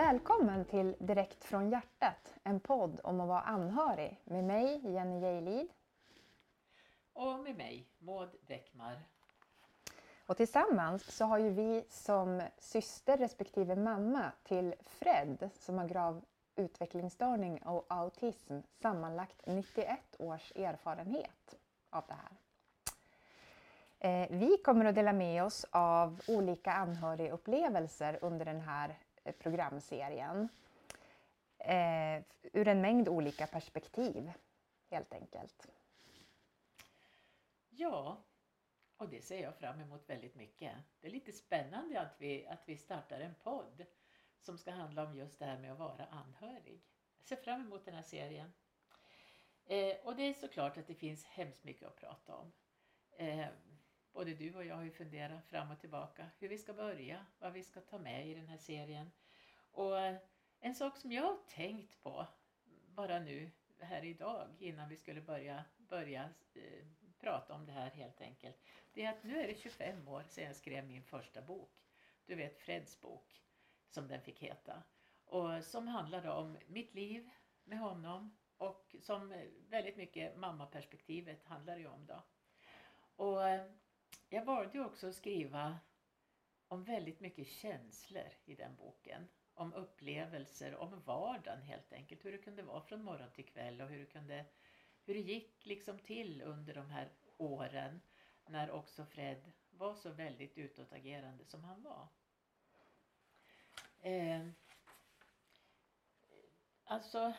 Välkommen till Direkt från hjärtat, en podd om att vara anhörig med mig Jenny Geilid. Och med mig Maud Däckmar. Och tillsammans så har ju vi som syster respektive mamma till Fred som har grav utvecklingsstörning och autism sammanlagt 91 års erfarenhet av det här. Eh, vi kommer att dela med oss av olika anhörigupplevelser under den här Eh, programserien. Eh, ur en mängd olika perspektiv, helt enkelt. Ja, och det ser jag fram emot väldigt mycket. Det är lite spännande att vi, att vi startar en podd som ska handla om just det här med att vara anhörig. Jag ser fram emot den här serien. Eh, och det är såklart att det finns hemskt mycket att prata om. Eh, både du och jag har ju funderat fram och tillbaka hur vi ska börja, vad vi ska ta med i den här serien. Och eh, en sak som jag har tänkt på bara nu här idag innan vi skulle börja, börja eh, prata om det här helt enkelt. Det är att nu är det 25 år sedan jag skrev min första bok. Du vet Freds bok som den fick heta. Och som handlade om mitt liv med honom och som väldigt mycket mammaperspektivet handlar ju om då. Och eh, jag valde också att skriva om väldigt mycket känslor i den boken. Om upplevelser, om vardagen helt enkelt. Hur det kunde vara från morgon till kväll och hur det, kunde, hur det gick liksom till under de här åren när också Fred var så väldigt utåtagerande som han var. Eh, alltså,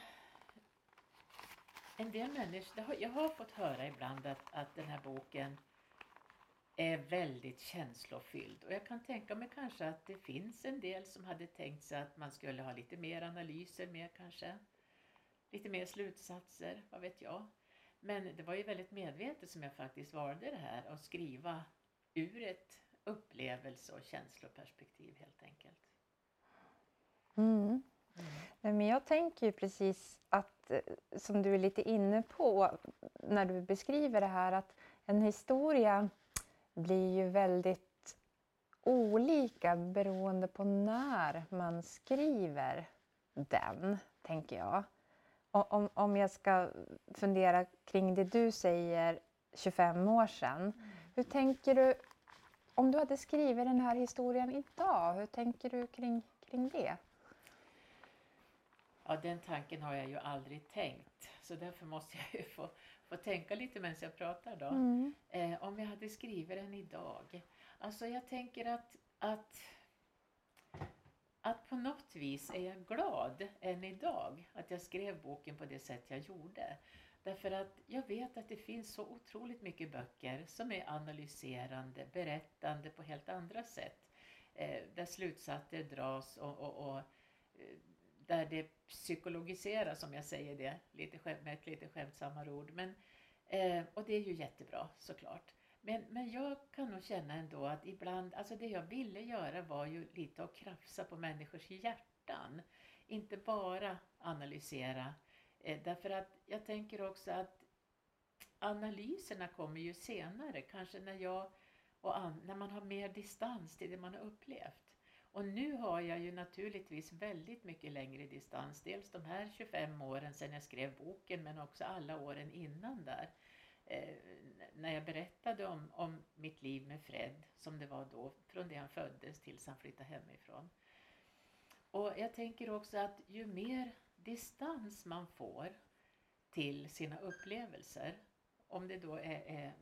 en del människor, jag har fått höra ibland att, att den här boken är väldigt känslofylld och jag kan tänka mig kanske att det finns en del som hade tänkt sig att man skulle ha lite mer analyser med kanske. Lite mer slutsatser, vad vet jag. Men det var ju väldigt medvetet som jag faktiskt valde det här att skriva ur ett upplevelse och känsloperspektiv helt enkelt. Mm. Mm. Men jag tänker ju precis att, eh, som du är lite inne på när du beskriver det här, att en historia blir ju väldigt olika beroende på när man skriver den, tänker jag. Om, om jag ska fundera kring det du säger 25 år sedan. Hur tänker du, om du hade skrivit den här historien idag, hur tänker du kring, kring det? Ja, den tanken har jag ju aldrig tänkt. Så därför måste jag ju få, få tänka lite medan jag pratar då. Mm. Eh, om jag hade skrivit den idag. Alltså jag tänker att, att, att på något vis är jag glad än idag att jag skrev boken på det sätt jag gjorde. Därför att jag vet att det finns så otroligt mycket böcker som är analyserande, berättande på helt andra sätt. Eh, där slutsatser dras och, och, och eh, där det psykologiseras, som jag säger det lite, med ett lite skämtsammare ord. Men, eh, och det är ju jättebra såklart. Men, men jag kan nog känna ändå att ibland, alltså det jag ville göra var ju lite att krafsa på människors hjärtan. Inte bara analysera. Eh, därför att jag tänker också att analyserna kommer ju senare, kanske när jag och an, när man har mer distans till det man har upplevt. Och nu har jag ju naturligtvis väldigt mycket längre distans. Dels de här 25 åren sedan jag skrev boken men också alla åren innan där. Eh, när jag berättade om, om mitt liv med Fred som det var då från det han föddes tills han flyttade hemifrån. Och jag tänker också att ju mer distans man får till sina upplevelser, om det då är, är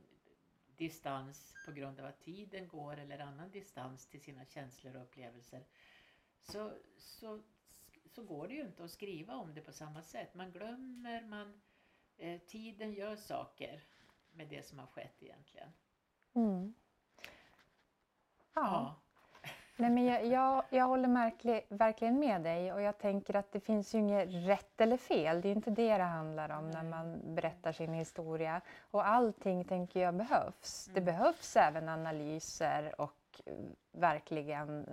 distans på grund av att tiden går eller annan distans till sina känslor och upplevelser så, så, så går det ju inte att skriva om det på samma sätt. Man glömmer, man, eh, tiden gör saker med det som har skett egentligen. Mm. Ja. ja. Nej, men jag, jag, jag håller märklig, verkligen med dig och jag tänker att det finns ju inget rätt eller fel. Det är inte det det handlar om när man berättar sin historia. Och allting tänker jag behövs. Mm. Det behövs även analyser och verkligen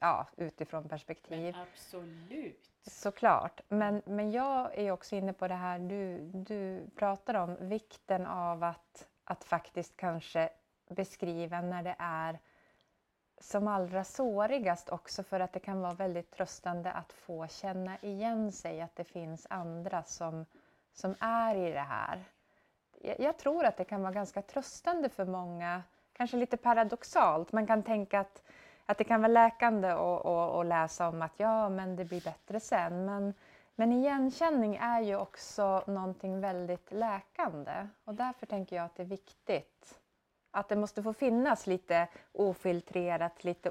ja, utifrån perspektiv. Men absolut! Såklart. Men, men jag är också inne på det här du, du pratar om, vikten av att, att faktiskt kanske beskriva när det är som allra sårigast också för att det kan vara väldigt tröstande att få känna igen sig, att det finns andra som, som är i det här. Jag, jag tror att det kan vara ganska tröstande för många, kanske lite paradoxalt. Man kan tänka att, att det kan vara läkande att läsa om att ja, men det blir bättre sen. Men, men igenkänning är ju också någonting väldigt läkande och därför tänker jag att det är viktigt att det måste få finnas lite ofiltrerat, lite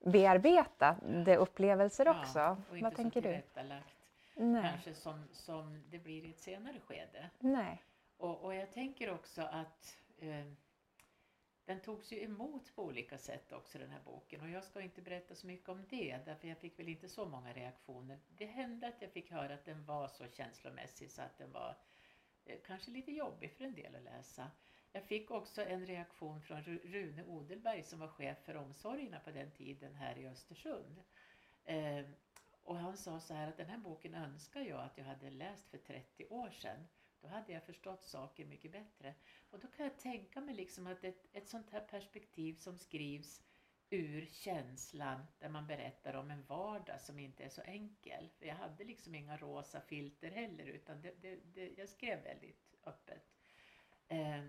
obearbetade upplevelser Ja, också. och inte Vad tänker du? Nej. kanske som, som det blir i ett senare skede. Nej. Och, och jag tänker också att eh, den togs ju emot på olika sätt också den här boken och jag ska inte berätta så mycket om det därför jag fick väl inte så många reaktioner. Det hände att jag fick höra att den var så känslomässig så att den var eh, kanske lite jobbig för en del att läsa. Jag fick också en reaktion från Rune Odelberg som var chef för omsorgerna på den tiden här i Östersund. Eh, och han sa så här att den här boken önskar jag att jag hade läst för 30 år sedan. Då hade jag förstått saker mycket bättre. Och då kan jag tänka mig liksom att ett, ett sånt här perspektiv som skrivs ur känslan där man berättar om en vardag som inte är så enkel. För jag hade liksom inga rosa filter heller utan det, det, det, jag skrev väldigt öppet. Eh,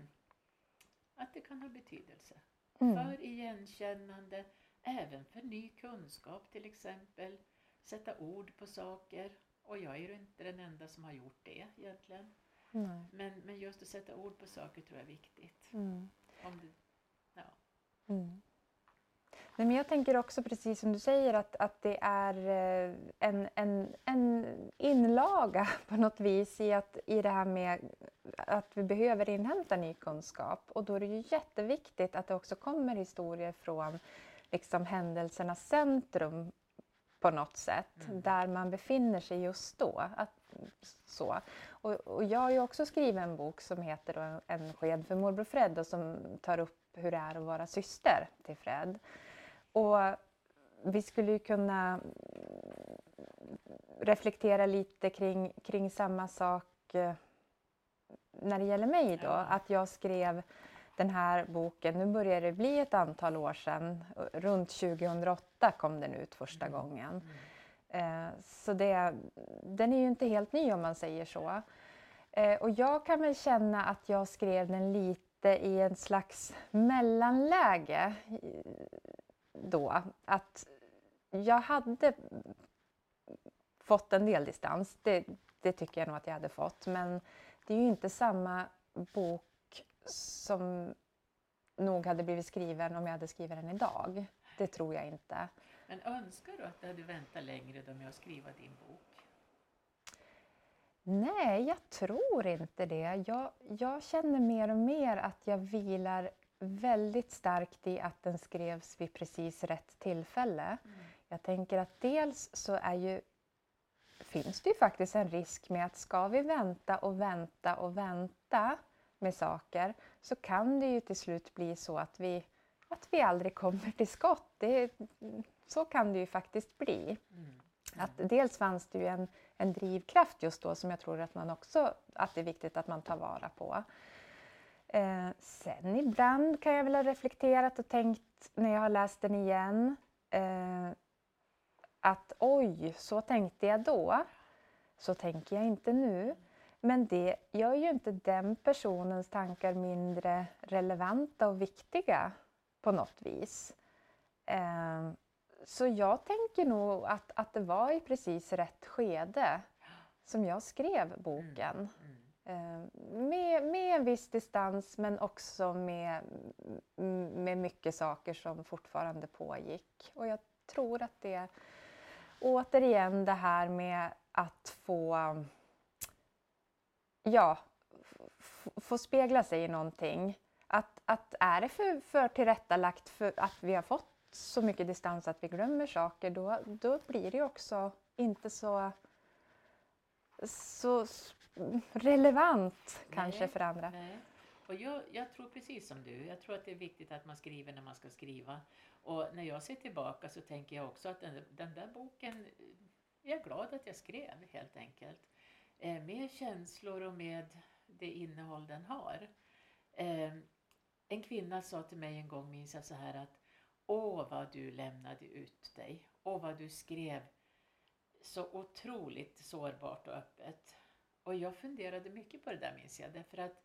att det kan ha betydelse. Mm. För igenkännande, även för ny kunskap till exempel. Sätta ord på saker. Och jag är ju inte den enda som har gjort det egentligen. Nej. Men, men just att sätta ord på saker tror jag är viktigt. Mm. Om det, ja. Mm. Nej, men jag tänker också precis som du säger att, att det är eh, en, en, en inlaga på något vis i, att, i det här med att vi behöver inhämta ny kunskap. Och då är det ju jätteviktigt att det också kommer historier från liksom, händelsernas centrum på något sätt, Mm. där man befinner sig just då. Att, så. Och, och jag har ju också skrivit en bok som heter då En sked för morbror Fred och som tar upp hur det är att vara syster till Fred. Och vi skulle ju kunna reflektera lite kring, kring samma sak eh, när det gäller mig då. Att jag skrev den här boken, nu börjar det bli ett antal år sedan, runt 2008 kom den ut första Mm. gången. Mm. Eh, Så det, den är ju inte helt ny om man säger så. Eh, Och jag kan väl känna att jag skrev den lite i en slags mellanläge då. Att jag hade fått en del distans, det, det tycker jag nog att jag hade fått. Men det är ju inte samma bok som nog hade blivit skriven om jag hade skrivit den idag. Det tror jag inte. Men önskar du att du hade väntat längre med att skriva din bok? Nej, jag tror inte det. Jag, jag känner mer och mer att jag vilar väldigt starkt i att den skrevs vid precis rätt tillfälle. Jag tänker att dels så är ju, finns det ju faktiskt en risk med att ska vi vänta och vänta och vänta med saker så kan det ju till slut bli så att vi, att vi aldrig kommer till skott. Det, så kan det ju faktiskt bli. Mm. Att dels fanns det ju en, en drivkraft just då som jag tror att man också att det är viktigt att man tar vara på. Eh, sen ibland kan jag väl ha reflekterat och tänkt när jag har läst den igen eh, att oj, så tänkte jag då. Så tänker jag inte nu. Men det gör ju inte den personens tankar mindre relevanta och viktiga på något vis. Eh, så jag tänker nog att, att det var i precis rätt skede som jag skrev boken. Mm. Eh, med, med en viss distans men också med, med mycket saker som fortfarande pågick. Och jag tror att det återigen det här med att få ja, få spegla sig i någonting. Att, att är det för, för tillrättalagt för att vi har fått så mycket distans att vi glömmer saker, då, då blir det också inte så, så relevant kanske Nej, för andra. Nej. Och jag, jag tror precis som du. Jag tror att det är viktigt att man skriver när man ska skriva. Och när jag ser tillbaka så tänker jag också att den, den där boken, jag är glad att jag skrev helt enkelt. Eh, med känslor och med det innehåll den har. Eh, en kvinna sa till mig en gång, minns jag så här att Åh vad du lämnade ut dig. Åh vad du skrev så otroligt sårbart och öppet. Och jag funderade mycket på det där minns jag. Därför att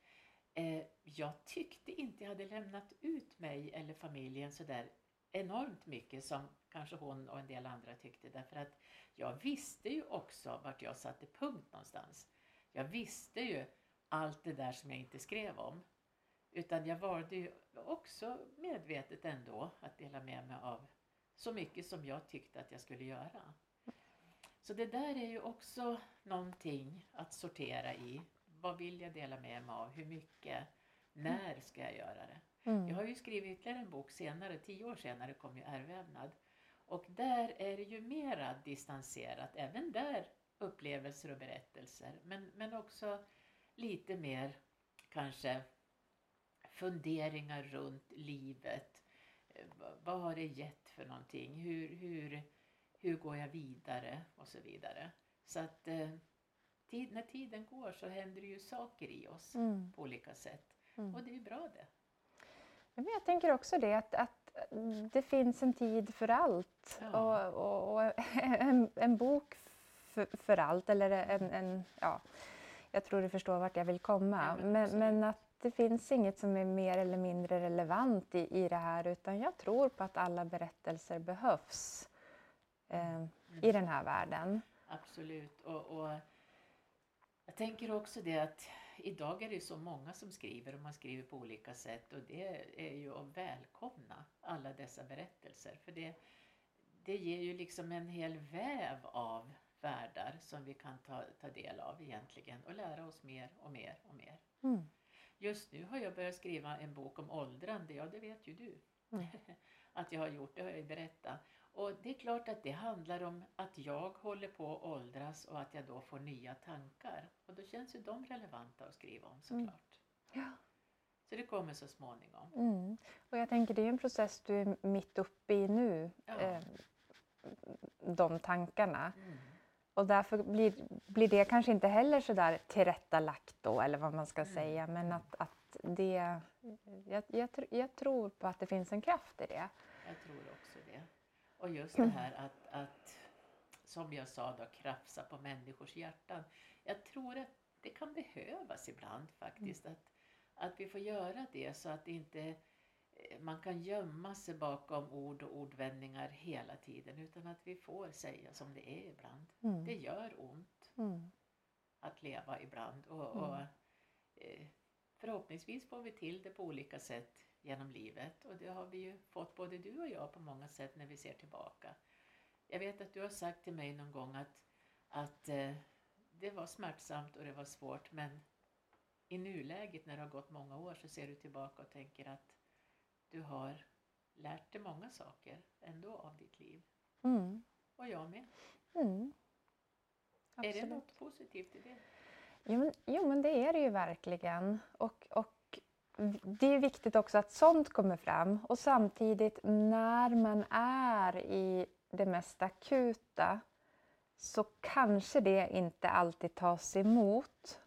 eh, jag tyckte inte jag hade lämnat ut mig eller familjen sådär enormt mycket som kanske hon och en del andra tyckte. Därför att jag visste ju också vart jag satte punkt någonstans. Jag visste ju allt det där som jag inte skrev om. Utan jag valde ju också medvetet ändå att dela med mig av så mycket som jag tyckte att jag skulle göra. Så det där är ju också någonting att sortera i. Vad vill jag dela med mig av? Hur mycket? När ska jag göra det? Mm. Jag har ju skrivit ytterligare en bok senare, tio år senare kom ju Ärrvävnad. Och där är det ju mera distanserat, även där upplevelser och berättelser. Men, men också lite mer kanske funderingar runt livet. Eh, Vad har det gett för någonting? Hur, hur, hur går jag vidare? Och så vidare. Så att eh, tid, när tiden går så händer det ju saker i oss Mm. på olika sätt. Mm. Och det är ju bra det. Ja, Men jag tänker också det att, att det finns en tid för allt. Ja. Och, och, och en, en bok för, för allt. Eller en, en, ja, jag tror du förstår vart jag vill komma. Ja, men men att det finns inget som är mer eller mindre relevant i, i det här. Utan jag tror på att alla berättelser behövs eh, i den här världen. Absolut. Och, och jag tänker också det att idag är det så många som skriver och man skriver på olika sätt och det är ju att välkomna alla dessa berättelser. För det, det ger ju liksom en hel väv av världar som vi kan ta, ta del av egentligen och lära oss mer och mer och mer. Mm. Just nu har jag börjat skriva en bok om åldrande, ja det vet ju du. Mm. att jag har gjort, det har jag ju berättat. Och det är klart att det handlar om att jag håller på att åldras och att jag då får nya tankar. Och då känns ju de relevanta att skriva om Mm. såklart. Ja. Så det kommer så småningom. Mm. Och jag tänker det är en process du är mitt uppe i nu. Ja. Eh, de tankarna. Mm. Och därför blir, blir det kanske inte heller så där tillrättalagt då, eller vad man ska Mm. säga. Men att, att det... Jag, jag, jag tror på att det finns en kraft i det. Jag tror också det. Och just det här att, att som jag sa då, krafsa på människors hjärtan. Jag tror att det kan behövas ibland faktiskt. Att, att vi får göra det så att inte eh, man kan gömma sig bakom ord och ordvändningar hela tiden. Utan att vi får säga som det är ibland. Mm. Det gör ont Mm. att leva ibland. Och, och, eh, förhoppningsvis får vi till det på olika sätt genom livet. Och det har vi ju fått både du och jag på många sätt när vi ser tillbaka. Jag vet att du har sagt till mig någon gång att, att eh, det var smärtsamt och det var svårt men i nuläget när det har gått många år så ser du tillbaka och tänker att du har lärt dig många saker ändå av ditt liv. Mm. Och jag med. Mm. Är det något positivt i det? Jo men, jo, men det är det ju verkligen. Och, och det är viktigt också att sånt kommer fram. Och samtidigt när man är i det mest akuta så kanske det inte alltid tas emot,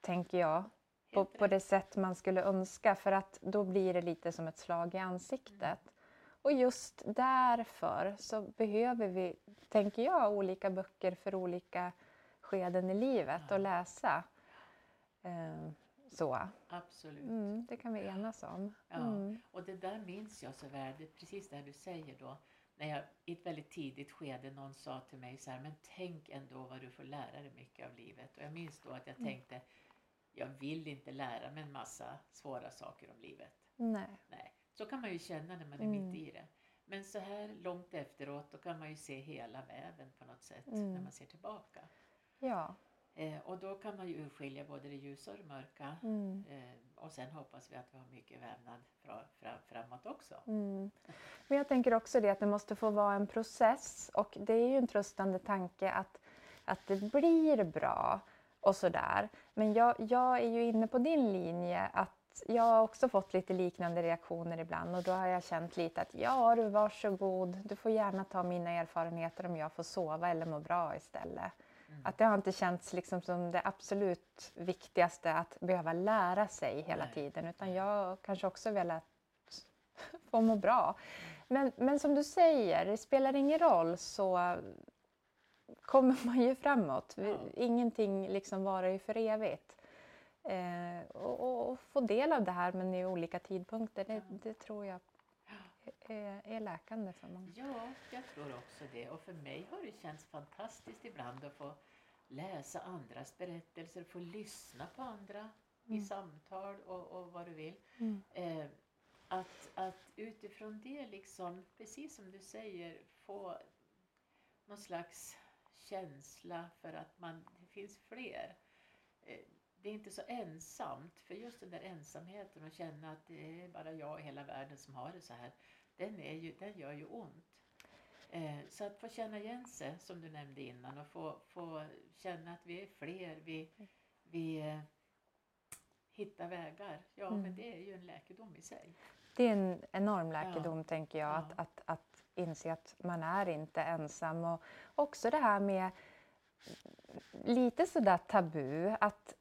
tänker jag, på, på det sätt man skulle önska. För att då blir det lite som ett slag i ansiktet. Och just därför så behöver vi, tänker jag, olika böcker för olika skeden i livet att läsa. Så. Absolut. Mm, det kan vi enas om. Ja. Mm. Och det där minns jag så väl, det är precis det du säger då. När jag i ett väldigt tidigt skede någon sa till mig så här, men tänk ändå vad du får lära dig mycket av livet. Och jag minns då att jag Mm. tänkte, jag vill inte lära mig en massa svåra saker om livet. Nej. Nej, så kan man ju känna när man är Mm. mitt i det. Men så här långt efteråt, då kan man ju se hela väven på något sätt Mm. när man ser tillbaka. Ja. Eh, och då kan man ju urskilja både det ljusa och det mörka. Mm. Eh, och sen hoppas vi att vi har mycket vävnad fra, fra, framåt också. Mm. Men jag tänker också det att det måste få vara en process och det är ju en tröstande tanke att, att det blir bra och sådär. Men jag, jag är ju inne på din linje att jag har också fått lite liknande reaktioner ibland och då har jag känt lite att ja du varsågod, du får gärna ta mina erfarenheter om jag får sova eller må bra istället. Mm. Att det har inte känts liksom som det absolut viktigaste att behöva lära sig hela Nej. tiden utan jag kanske också velat få må bra. Men, men som du säger, det spelar ingen roll så kommer man ju framåt. Ja. Ingenting liksom varar ju för evigt. Eh, och, och, och få del av det här men i olika tidpunkter, det, det tror jag är, läkande för många. Ja, jag tror också det. Och för mig har det känts fantastiskt ibland att få läsa andras berättelser, få lyssna på andra i Mm. samtal och, och vad du vill. Mm. Eh, att, att utifrån det, liksom, precis som du säger, få någon slags känsla för att man, det finns fler. Eh, det är inte så ensamt, för just den där ensamheten och känna att det är bara jag i hela världen som har det så här, den, är ju, den gör ju ont. Eh, så att få känna igen sig, som du nämnde innan, och få, få känna att vi är fler, vi, vi eh, hittar vägar. Ja, Mm. men det är ju en läkedom i sig. Det är en enorm läkedom tänker jag, Ja. att, att, att inse att man är inte ensam. Och också det här med lite sådär tabu, att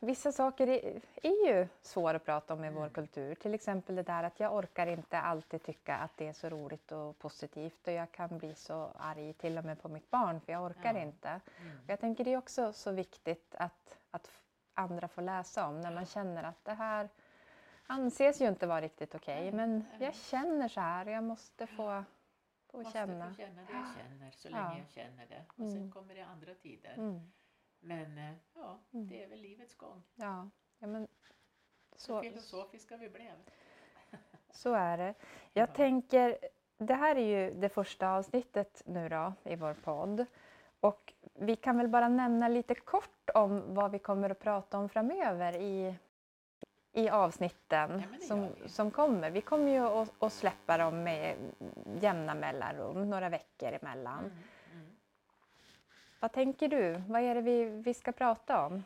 vissa saker är, är ju svåra att prata om i vår Mm. kultur. Till exempel det där att jag orkar inte alltid tycka att det är så roligt och positivt och jag kan bli så arg till och med på mitt barn för jag orkar Ja. inte. Mm. Och jag tänker det är också så viktigt att, att andra får läsa om när man känner att det här anses ju inte vara riktigt okej Nej, men jag känner så här och jag måste få, få Måste känna. få känna det jag känner så Ja. länge jag känner det. Och sen Mm. kommer det andra tider. Mm, Men eh, ja, Mm. det är väl livets gång. ja, ja, men Så så, filosofiska vi blev. så är det. Jag Ja. tänker, det här är ju det första avsnittet nu då i vår podd. Och vi kan väl bara nämna lite kort om vad vi kommer att prata om framöver i, i avsnitten gör som, som kommer. Vi kommer ju att, att släppa dem med jämna mellanrum, några veckor emellan. Mm. Vad tänker du? Vad är det vi, vi ska prata om?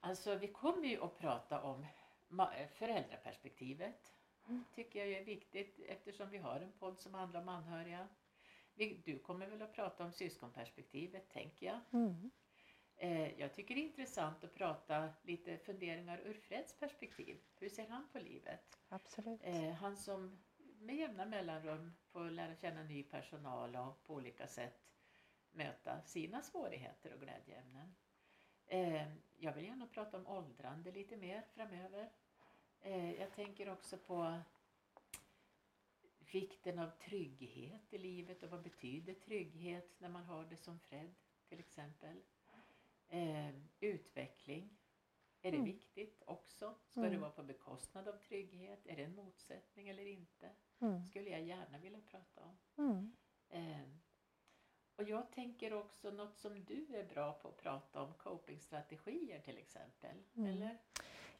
Alltså vi kommer ju att prata om föräldraperspektivet. Mm. tycker jag är viktigt eftersom vi har en podd som handlar om anhöriga. Du kommer väl att prata om syskonperspektivet, tänker jag. Mm. Eh, jag tycker det är intressant att prata lite funderingar ur Freds perspektiv. Hur ser han på livet? Absolut. Eh, han som med jämna mellanrum får lära känna ny personal och på olika sätt möta sina svårigheter och glädjeämnen. Eh, jag vill gärna prata om åldrande lite mer framöver. Eh, jag tänker också på vikten av trygghet i livet och vad betyder trygghet när man har det som Fred till exempel. Eh, utveckling. Är det Mm. viktigt också? Ska det Mm. vara på bekostnad av trygghet? Är det en motsättning eller inte? Mm. skulle jag gärna vilja prata om. Mm. Och jag tänker också något som du är bra på att prata om, copingstrategier till exempel. Mm. Eller?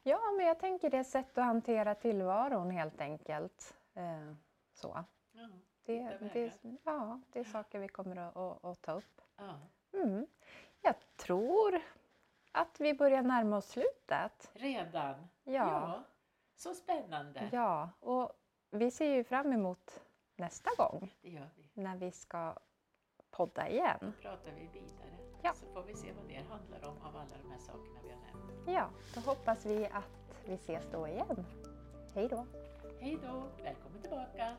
Ja, men jag tänker det sätt att hantera tillvaron helt enkelt. Eh, så. Ja, Det, det, ja, det är saker vi kommer att, att, att ta upp. Ja. Mm. Jag tror att vi börjar närma oss slutet. Redan? Ja, Så spännande. ja. och vi ser ju fram emot nästa gång Det gör vi. när vi ska podda igen. Då pratar vi vidare. Ja. Så får vi se vad det handlar om av alla de här sakerna vi har nämnt. Ja, då hoppas vi att vi ses då igen. Hej då! Hej då! Välkommen tillbaka!